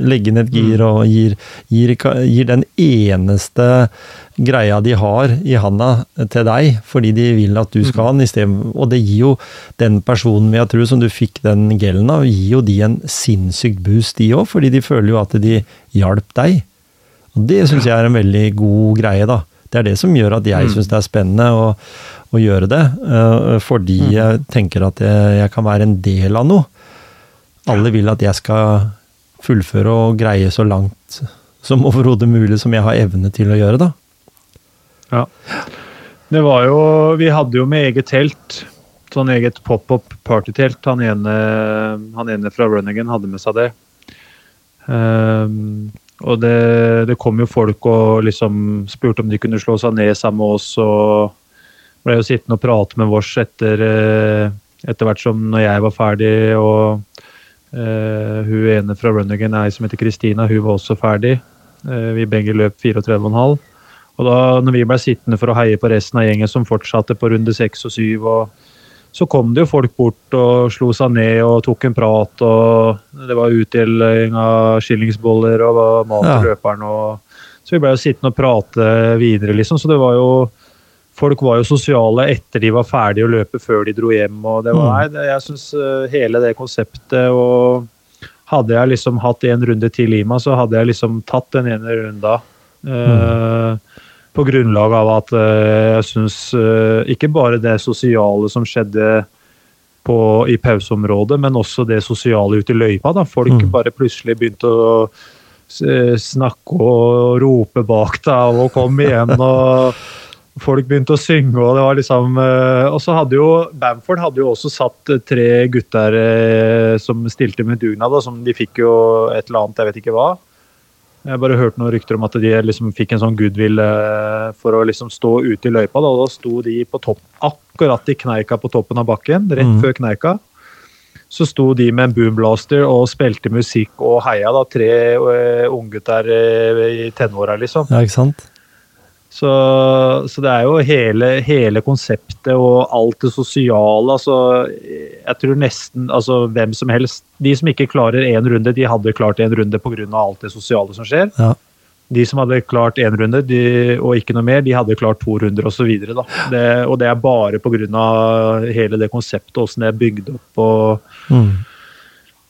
Speaker 1: legge ned et gir og gir, gir, gir den eneste greia de har i handa til deg, fordi de vil at du skal ha den. i Og det gir jo den personen jeg tror, som du fikk den gelen av, gir jo de en sinnssykt boost, de òg, fordi de føler jo at de hjalp deg. Og det syns jeg er en veldig god greie, da. Det er det som gjør at jeg syns det er spennende å, å gjøre det. Uh, fordi jeg tenker at jeg, jeg kan være en del av noe. Alle vil at jeg skal fullføre og greie så langt som overhodet mulig som jeg har evne til å gjøre, da.
Speaker 2: Ja. Det var jo Vi hadde jo med eget telt. Sånn eget pop-up partytelt. Han han ene fra Runningen hadde med seg det. Um, og det, det kom jo folk og liksom spurte om de kunne slå seg ned sammen med oss. Og ble jo sittende og prate med oss etter, eh, etter hvert som når jeg var ferdig. Og uh, hun ene fra Runningen, ei som heter Kristina, hun var også ferdig. Uh, vi begge løp 34,5. Og da når vi ble sittende for å heie på resten av gjengen som fortsatte på runde seks og syv, så kom det jo folk bort og slo seg ned og tok en prat, og det var utdeling av skillingsboller og mat til
Speaker 1: Ja.
Speaker 2: løperen. Og, så vi ble jo sittende og prate videre, liksom. Så det var jo Folk var jo sosiale etter de var ferdige å løpe, før de dro hjem. og det var,
Speaker 1: Mm.
Speaker 2: nei, Jeg syns hele det konseptet og Hadde jeg liksom hatt en runde til i meg, så hadde jeg liksom tatt den ene runda. Eh, på grunnlag av at eh, jeg syns eh, ikke bare det sosiale som skjedde på, i pauseområdet, men også det sosiale ute i løypa. Da. Folk
Speaker 1: Mm.
Speaker 2: bare plutselig begynte å snakke og rope bak deg og 'kom igjen'. og Folk begynte å synge, og det var liksom eh, Og så hadde jo Bamford hadde jo også satt eh, tre gutter eh, som stilte med dugnad, som de fikk jo et eller annet, jeg vet ikke hva. Jeg har bare hørt noen rykter om at de liksom fikk en sånn goodwill eh, for å liksom stå ute i løypa. Da, og da sto de på topp, akkurat i kneika på toppen av bakken, rett
Speaker 1: Mm.
Speaker 2: før kneika. Så sto de med en boomblaster og spilte musikk og heia, da, tre uh, unggutter uh, i tenåra, liksom.
Speaker 1: Ja, ikke sant?
Speaker 2: Så, så det er jo hele, hele konseptet og alt det sosiale. Altså, jeg tror nesten altså, hvem som helst De som ikke klarer én runde, de hadde klart én runde pga. alt det sosiale som skjer.
Speaker 1: Ja.
Speaker 2: De som hadde klart én runde de, og ikke noe mer, de hadde klart to runder osv. Det, og det er bare pga. hele det konseptet, åssen det er bygd opp. og
Speaker 1: Mm.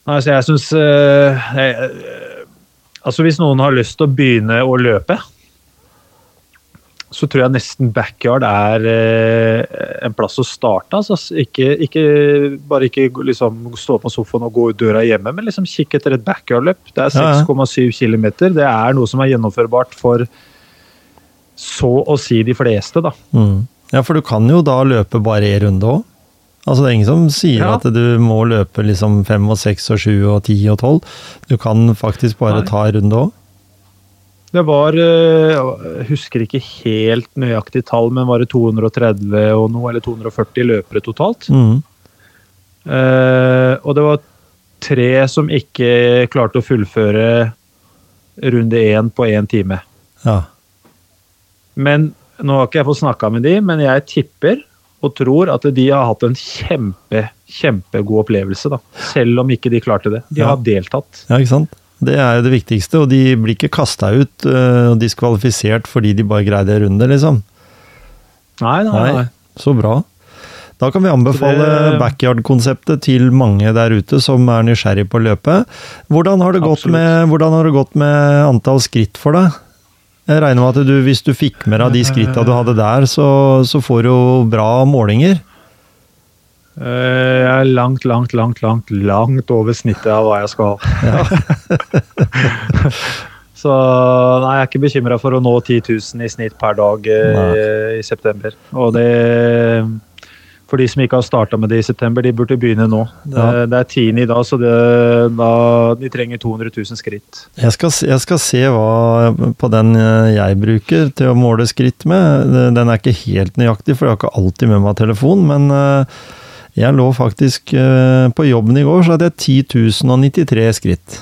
Speaker 2: Nei, så jeg syns Altså, hvis noen har lyst til å begynne å løpe, så tror jeg nesten backyard er eh, en plass å starte. Altså. Ikke, ikke, bare ikke liksom stå på sofaen og gå ut døra hjemme, men liksom kikk etter et backyard-løp. Det er
Speaker 1: Ja, ja.
Speaker 2: 6,7 km. Det er noe som er gjennomførbart for så å si de fleste, da.
Speaker 1: Mm. Ja, for du kan jo da løpe bare én runde òg. Altså det er ingen som sier
Speaker 2: Ja.
Speaker 1: at du må løpe liksom fem og seks og sju og ti og tolv. Du kan faktisk bare
Speaker 2: Nei.
Speaker 1: ta en runde òg.
Speaker 2: Det var eh, Jeg husker ikke helt nøyaktig tall, men var det 230 og noe, eller 240 løpere totalt?
Speaker 1: Mm.
Speaker 2: Eh, og det var tre som ikke klarte å fullføre runde én på én time.
Speaker 1: Ja.
Speaker 2: Men nå har ikke jeg fått snakka med de, men jeg tipper og tror at de har hatt en kjempe, kjempegod opplevelse, da. Selv om ikke de klarte det. De
Speaker 1: Ja.
Speaker 2: har deltatt.
Speaker 1: ja, ikke sant. Det er jo det viktigste, og de blir ikke kasta ut og og diskvalifisert fordi de bare greide en runde, liksom.
Speaker 2: Nei, nei,
Speaker 1: Nei,
Speaker 2: nei.
Speaker 1: så bra. Da kan vi anbefale backyard-konseptet til mange der ute som er nysgjerrig på å løpe. Hvordan har, det gått med, hvordan har det gått med antall skritt for deg? Jeg regner med at du, hvis du fikk med deg de skritta du hadde der, så, så får du jo bra målinger.
Speaker 2: Eh, Jeg er langt, langt, langt, langt, langt over snittet av hva jeg skal ha. Så nei, jeg er ikke bekymra for å nå 10 000 i snitt per dag i, i september. Og det For de som ikke har starta med det i september, de burde begynne nå. Det,
Speaker 1: Ja.
Speaker 2: det er 10. i dag, så det, da, de trenger 200 000 skritt.
Speaker 1: Jeg skal, jeg skal se hva på den eh, jeg bruker til å måle skritt med. Den er ikke helt nøyaktig, for jeg har ikke alltid med meg telefon, men eh, Jeg lå faktisk eh, På jobben i går så hadde jeg 10 093 skritt.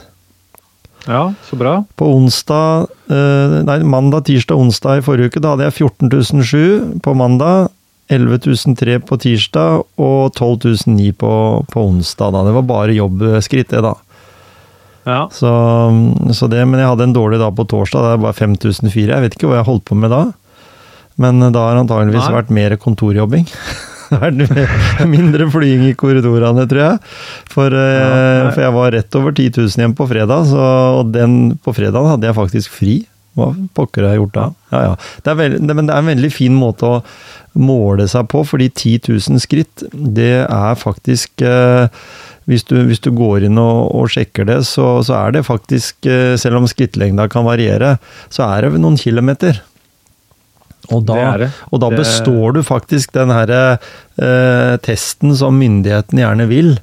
Speaker 2: Ja, så bra.
Speaker 1: På onsdag eh, Nei, mandag, tirsdag, onsdag i forrige uke, da hadde jeg 14.007 på mandag. 11.003 på tirsdag og 12.009 på, på onsdag. da. Det var bare jobbskritt, det, da.
Speaker 2: Ja.
Speaker 1: Så, så det, Men jeg hadde en dårlig dag på torsdag. Det er bare 5004. Jeg vet ikke hva jeg holdt på med da. Men da har antageligvis
Speaker 2: Nei.
Speaker 1: vært mer kontorjobbing. Det vært mindre flying i korridorene, tror jeg. For, eh,
Speaker 2: Ja,
Speaker 1: for jeg var rett over 10 000 hjem på fredag, så, og den på fredag hadde jeg faktisk fri. Hva pokker har jeg gjort da? Ja, ja. Det veld, det, men det er en veldig fin måte å måle seg på, fordi 10 000 skritt, det er faktisk eh, hvis du, hvis du går inn og, og sjekker det, så, så er det faktisk, eh, selv om skrittlengda kan variere, så er det noen kilometer. Og da,
Speaker 2: Det det.
Speaker 1: Og da består du faktisk den her eh, testen som myndigheten gjerne vil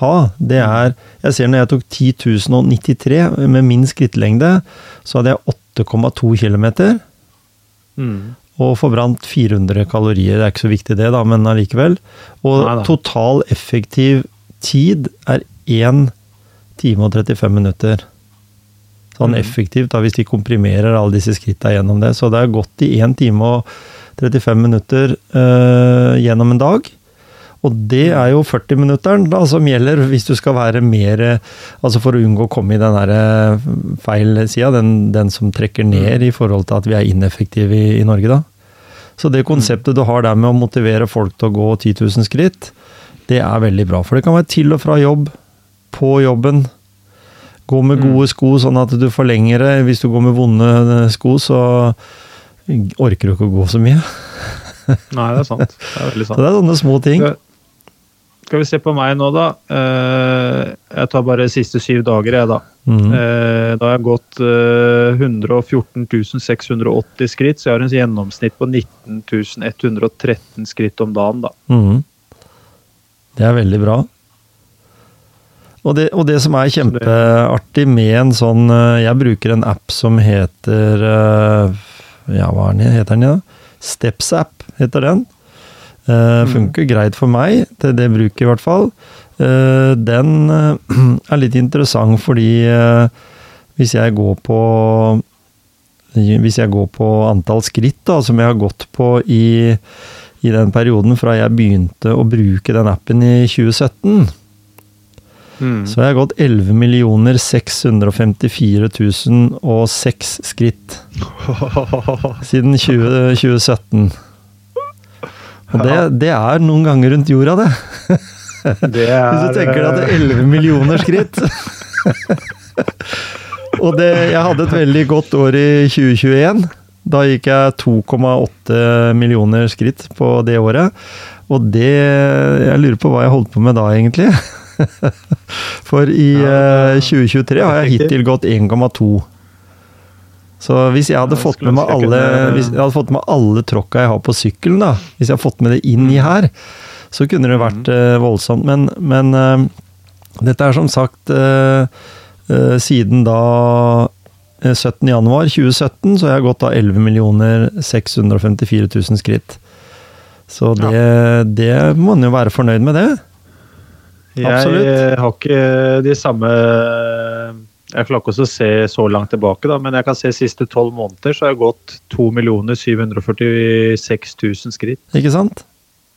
Speaker 1: ha. Det er Jeg ser når jeg tok 10.093 med min skrittlengde, så hadde jeg 8,2 km
Speaker 2: Mm.
Speaker 1: og forbrant 400 kalorier. Det er ikke så viktig det, da, men allikevel. Og
Speaker 2: Nei
Speaker 1: total effektiv tid er 1 time og 35 minutter. Sånn
Speaker 2: Mhm.
Speaker 1: effektivt, da, hvis de komprimerer alle disse skrittene gjennom det. Så det er gått i 1 time og 35 minutter øh, gjennom en dag. Og det er jo 40-minutteren da, som gjelder hvis du skal være mer Altså for å unngå å komme i den der eh, feil sida, den, den som trekker ned i forhold til at vi er ineffektive i, i Norge, da. Så det konseptet du har der med å motivere folk til å gå 10 000 skritt, det er veldig bra. For det kan være til og fra jobb, på jobben. Gå med gode sko sånn at du forlenger det. Hvis du går med vonde sko, så orker du ikke å gå så mye.
Speaker 2: Nei, det er sant. Det er veldig
Speaker 1: Så
Speaker 2: sant.
Speaker 1: det er sånne små ting.
Speaker 2: Skal- vi se på meg nå, da. Eh, Jeg tar bare de siste syv dager, jeg, da.
Speaker 1: Mhm.
Speaker 2: Eh, Da har jeg gått eh, 114 680 skritt, så jeg har en gjennomsnitt på 19 113 skritt om dagen, da.
Speaker 1: Mm. Det er veldig bra. Og det, og det som er kjempeartig med en sånn eh, Jeg bruker en app som heter eh, Ja, hva den, heter den? Ja? Steps app heter den. Uh, funker greit for meg, til det bruket i hvert fall. Uh, den er litt interessant fordi uh, hvis jeg går på hvis jeg går på antall skritt da, som jeg har gått på i, i den perioden fra jeg begynte å bruke den appen i 2017, så har jeg gått 11 654 006 skritt siden 20, 2017. Og det, det er noen ganger rundt jorda, det.
Speaker 2: Det
Speaker 1: Hvis du tenker deg at det er 11 millioner skritt. Og det, jeg hadde et veldig godt år i 2021. Da gikk jeg 2,8 millioner skritt på det året. Og det Jeg lurer på hva jeg holdt på med da, egentlig. For i eh, 2023 har jeg hittil gått 1,2. Så hvis jeg hadde
Speaker 2: Ja,
Speaker 1: fått med meg alle, hvis jeg hadde fått med alle tråkka jeg har på sykkelen, da, hvis jeg hadde fått med det inn i her, så kunne det vært eh, voldsomt. Men, men uh, dette er som sagt uh, siden da eh, 17. januar 2017, så har jeg gått da 11 654 000 skritt. Så det, det må man jo være fornøyd med, det. Absolutt.
Speaker 2: Jeg har ikke de samme Jeg klarer ikke å se så langt tilbake, da, men jeg kan se siste tolv måneder så har jeg gått 2 746 000 skritt.
Speaker 1: Ikke sant?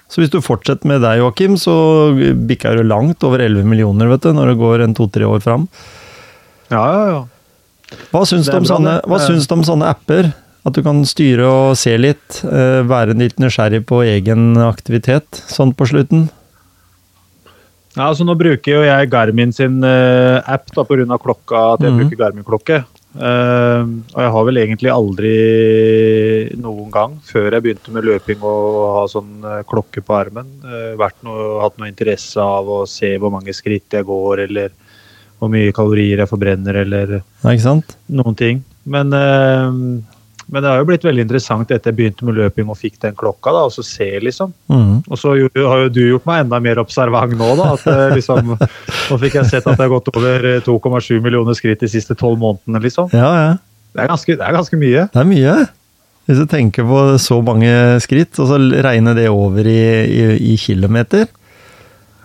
Speaker 1: Så hvis du fortsetter med deg, Joakim, så bikker du langt over 11 millioner, vet du, når det går en to-tre år fram.
Speaker 2: Ja, ja, ja.
Speaker 1: Hva syns du om, om sånne apper? At du kan styre og se litt, eh, være litt nysgjerrig på egen aktivitet sånn på slutten?
Speaker 2: Ja, altså Nå bruker jo jeg Garmin sin uh, app da pga. klokka, at jeg
Speaker 1: mm.
Speaker 2: bruker Garmin-klokke. Uh, og jeg har vel egentlig aldri noen gang, før jeg begynte med løping og ha sånn uh, klokke på armen, uh, noe, hatt noe interesse av å se hvor mange skritt jeg går, eller hvor mye kalorier jeg forbrenner, eller noen ting. Men, men det har jo blitt veldig interessant etter jeg begynte med løping og fikk den klokka, da, og så se, liksom.
Speaker 1: Mm.
Speaker 2: Og så har jo du gjort meg enda mer observant nå, da. At eh, liksom, nå fikk jeg sett at jeg har gått over eh, 2,7 millioner skritt de siste tolv månedene, liksom.
Speaker 1: Ja, ja.
Speaker 2: Det er ganske, det er ganske mye.
Speaker 1: Det er mye. Hvis du tenker på så mange skritt, og så regne det over i, i, i kilometer.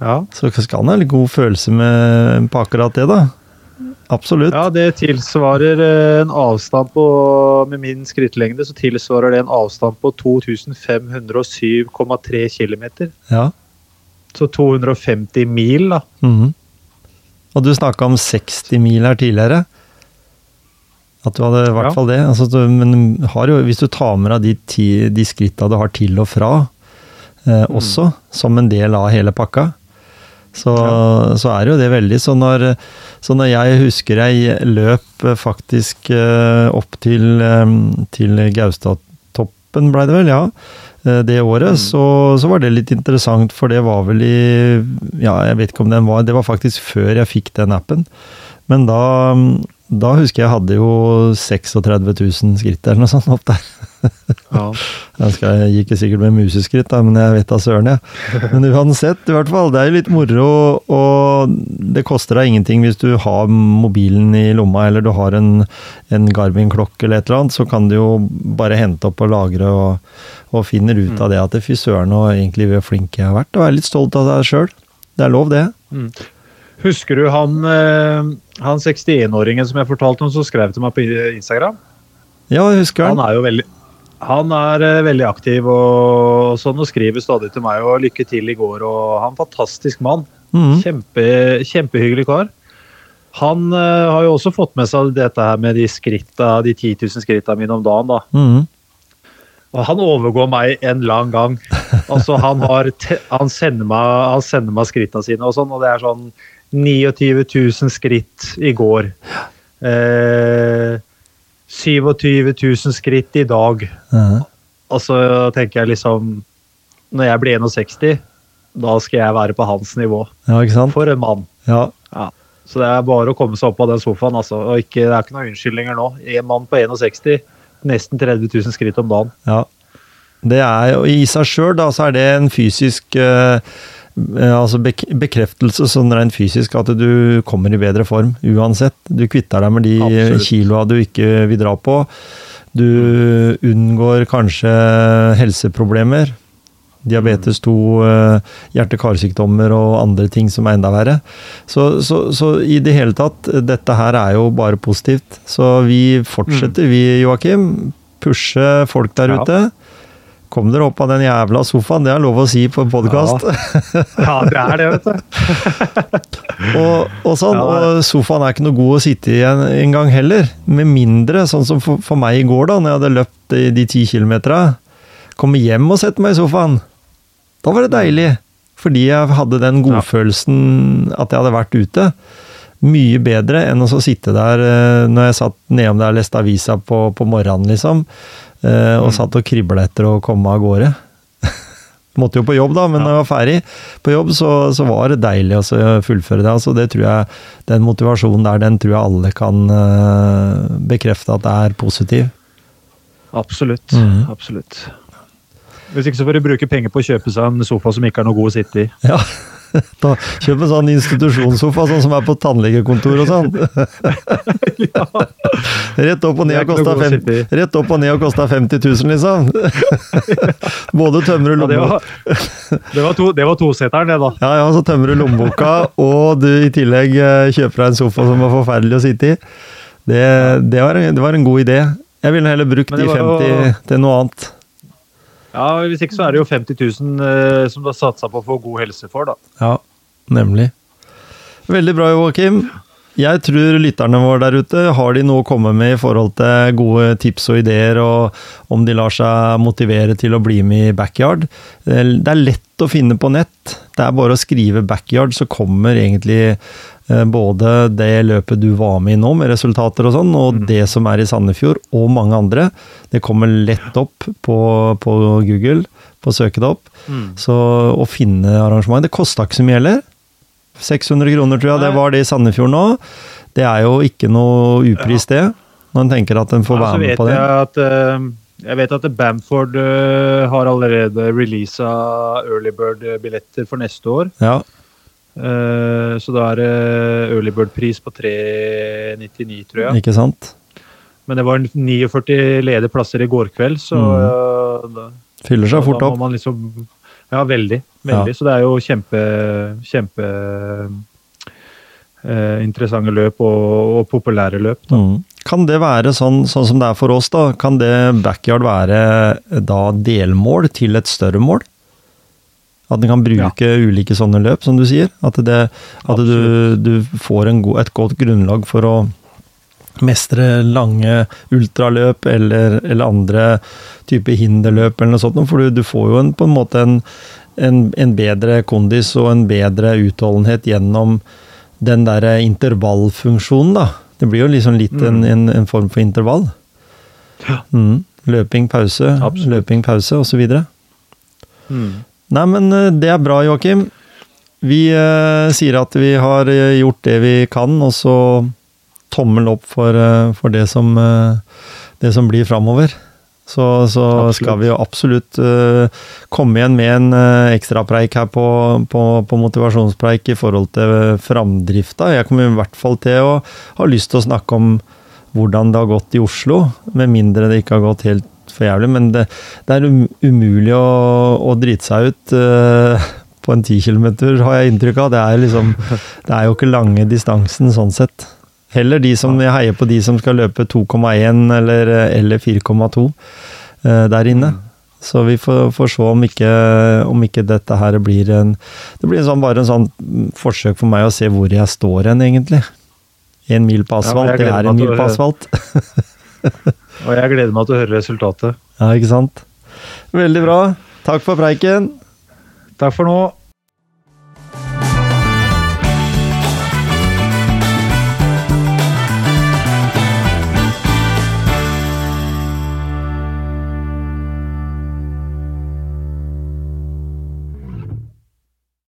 Speaker 2: Ja.
Speaker 1: Så skal han ha litt god følelse med, på akkurat det, da. Absolutt.
Speaker 2: ja, det tilsvarer eh, en avstand på Med min skrittlengde så tilsvarer det en avstand på 2507,3 km.
Speaker 1: Ja.
Speaker 2: Så 250 mil, da.
Speaker 1: Mhm. Og du snakka om 60 mil her tidligere. At du hadde i hvert
Speaker 2: Ja.
Speaker 1: fall det. Altså, du, men har jo, hvis du tar med deg de, ti, de skritta du har til og fra, eh,
Speaker 2: Mm.
Speaker 1: også, som en del av hele pakka, så, så er jo det veldig Så når, så når jeg husker jeg løp faktisk eh, opp til, eh, til Gaustatoppen, blei det vel, ja. eh, Det året, så, så var det litt interessant, for det var vel i Ja, jeg vet ikke om den var Det var faktisk før jeg fikk den appen. Men da, da husker jeg hadde jo 36 000 skritt eller noe sånt opp der.
Speaker 2: Ja.
Speaker 1: Jeg skal, jeg gikk jo sikkert med museskritt, da, men jeg vet da søren, jeg. Men uansett, i hvert fall. Det er jo litt moro, og det koster deg ingenting hvis du har mobilen i lomma, eller du har en, en Garmin-klokke eller et eller annet, så kan du jo bare hente opp og lagre, og, og finner ut av det at fy søren, og egentlig hvor flink jeg har vært, og er litt stolt av deg sjøl. Det er lov, det.
Speaker 2: Husker du han, eh, han 61-åringen som jeg fortalte om, som skrev til meg på Instagram?
Speaker 1: Ja, jeg husker
Speaker 2: Han
Speaker 1: Han
Speaker 2: er jo veldig han er eh, veldig aktiv og sånn, og skriver stadig til meg og 'lykke til i går'. og Han er en fantastisk mann.
Speaker 1: Mm.
Speaker 2: Kjempe, kjempehyggelig kar. Han uh, har jo også fått med seg dette her med de skritta, de 10 000 skritta mine om dagen. da.
Speaker 1: Mm.
Speaker 2: Og han overgår meg en lang gang. Altså, han, han, sender meg, han sender meg skrittene sine, og sånn, og det er sånn 29 000 skritt i går. Eh, 27 000 skritt i dag. Og så tenker jeg liksom Når jeg blir 61, da skal jeg være på hans nivå.
Speaker 1: Ja?
Speaker 2: For en mann.
Speaker 1: Ja.
Speaker 2: Ja. Så det er bare å komme seg opp av den sofaen. Altså. Og ikke, det er ikke noen unnskyldninger nå. En mann på 61, nesten 30 000 skritt om dagen.
Speaker 1: Ja. Det er jo I seg sjøl så er det en fysisk eh, altså bekreftelse sånn rent fysisk at du kommer i bedre form uansett. Du kvitter deg med de
Speaker 2: Absolutt.
Speaker 1: kiloa du ikke vil dra på. Du unngår kanskje helseproblemer. Diabetes 2, eh, hjerte-karsykdommer og andre ting som er enda verre. Så, så, så i det hele tatt, dette her er jo bare positivt. Så vi fortsetter, vi, Joakim. Pushe folk der
Speaker 2: Ja.
Speaker 1: Kom dere opp av den jævla sofaen, det er lov å si på podkast.
Speaker 2: Ja, det er det, vet du.
Speaker 1: og, og sånn,
Speaker 2: Ja.
Speaker 1: og sofaen er ikke noe god å sitte i en, en gang heller. Med mindre, sånn som for, for meg i går, da, når jeg hadde løpt de, de ti kilometera. Komme hjem og sette meg i sofaen. Da var det deilig. Fordi jeg hadde den godfølelsen at jeg hadde vært ute. Mye bedre enn å så sitte der eh, når jeg satt nedom der og leste avisa på, på morgenen, liksom. Eh, Og satt og kribla etter å komme av gårde. Måtte jo på jobb, da, men når jeg var ferdig på jobb, så, så var det deilig å fullføre det. Altså, det tror jeg, Den motivasjonen der, den tror jeg alle kan eh, bekrefte at det er positiv.
Speaker 2: Absolutt.
Speaker 1: Mhm.
Speaker 2: Absolutt. Hvis ikke så får de bruke penger på å kjøpe seg en sofa som ikke er noe god å sitte i.
Speaker 1: Ja, da Kjøp en sånn institusjonssofa, sånn som er på tannlegekontor og sånn.
Speaker 2: I.
Speaker 1: rett opp og ned og kosta 50 000, liksom. Både tømmer du
Speaker 2: Ja, det
Speaker 1: lommeboka
Speaker 2: var, det var, to, det var toseteren, det, da.
Speaker 1: ja, ja, så tømmer du lommeboka, og du i tillegg eh, kjøper deg en sofa som er forferdelig å sitte i. Det, det, var, det var en god idé. Jeg ville heller brukt de 50
Speaker 2: jo-
Speaker 1: til noe annet.
Speaker 2: Ja, Hvis ikke så er det jo 50 000 eh, som du har satsa på å få god helse for, da.
Speaker 1: Ja, nemlig. Veldig bra, Joakim. Jeg tror lytterne våre der ute har de noe å komme med i forhold til gode tips og ideer, og om de lar seg motivere til å bli med i backyard. Det er lett å finne på nett. Det er bare å skrive 'backyard', så kommer egentlig eh, både det løpet du var med i nå, med resultater og sånn, og det som er i Sandefjord, og mange andre. Det kommer lett opp på, på Google, på å søke det opp. Så å finne arrangement Det kosta ikke så mye heller. 600 kroner, tror jeg det var det i Sandefjord nå. Det er jo ikke noe upris, det. Når en tenker at en får være med på det.
Speaker 2: Jeg, at, eh, jeg vet at Bamford eh, har allerede releasa early bird-billetter for neste år.
Speaker 1: Ja,
Speaker 2: Eh, så da er det early bird-pris på 399, tror jeg.
Speaker 1: ikke sant?
Speaker 2: Men det var 49 ledige plasser i går kveld, så
Speaker 1: Mm.
Speaker 2: da,
Speaker 1: Fyller seg fort
Speaker 2: da
Speaker 1: opp.
Speaker 2: må man liksom Ja, veldig. veldig. Så det er jo kjempe, kjempe eh, interessante løp og, og populære løp.
Speaker 1: Mm. Kan det være sånn, sånn som det er for oss, da? Kan det backyard være da delmål til et større mål? At en kan bruke ulike sånne løp, som du sier? At, det, at du, du, får god, et godt grunnlag for å mestre lange ultraløp eller, eller andre typer hinderløp eller noe sånt. For du, du får jo en, på en måte en, en, en, bedre kondis og en bedre utholdenhet gjennom den derre intervallfunksjonen, da. Det blir jo liksom litt en,
Speaker 2: Mm.
Speaker 1: en, en form for intervall. Mm. Løping, pause,
Speaker 2: Absolutt.
Speaker 1: løping, pause osv.
Speaker 2: Mm.
Speaker 1: Nei, men eh, det er bra, Joakim. Vi eh, sier at vi har eh, gjort det vi kan, og så tommel opp for, eh, for det, som, eh, det som blir framover. Så, så skal vi jo absolutt uh, komme igjen med en uh, ekstrapreik her på, på, på motivasjonspreik i forhold til framdrifta. Jeg kommer i hvert fall til å ha lyst til å snakke om hvordan det har gått i Oslo, med mindre det ikke har gått helt for jævlig. Men det, det er um, umulig å, å drite seg ut uh, på en 10 km, har jeg inntrykk av. Det er, liksom, det er jo ikke lange distansen sånn sett. Heller de som jeg heier på de som skal løpe 2,1 eller, eller 4,2 eh, der inne. Så vi får, får se om ikke, om ikke dette her blir en Det blir en sånn, bare en sånn forsøk for meg å se hvor jeg står hen, egentlig. En mil på asfalt,
Speaker 2: ja,
Speaker 1: det er en mil på asfalt.
Speaker 2: Og jeg gleder meg til å høre resultatet.
Speaker 1: Ja, ikke sant? Veldig bra. Takk for preiken.
Speaker 2: Takk for nå.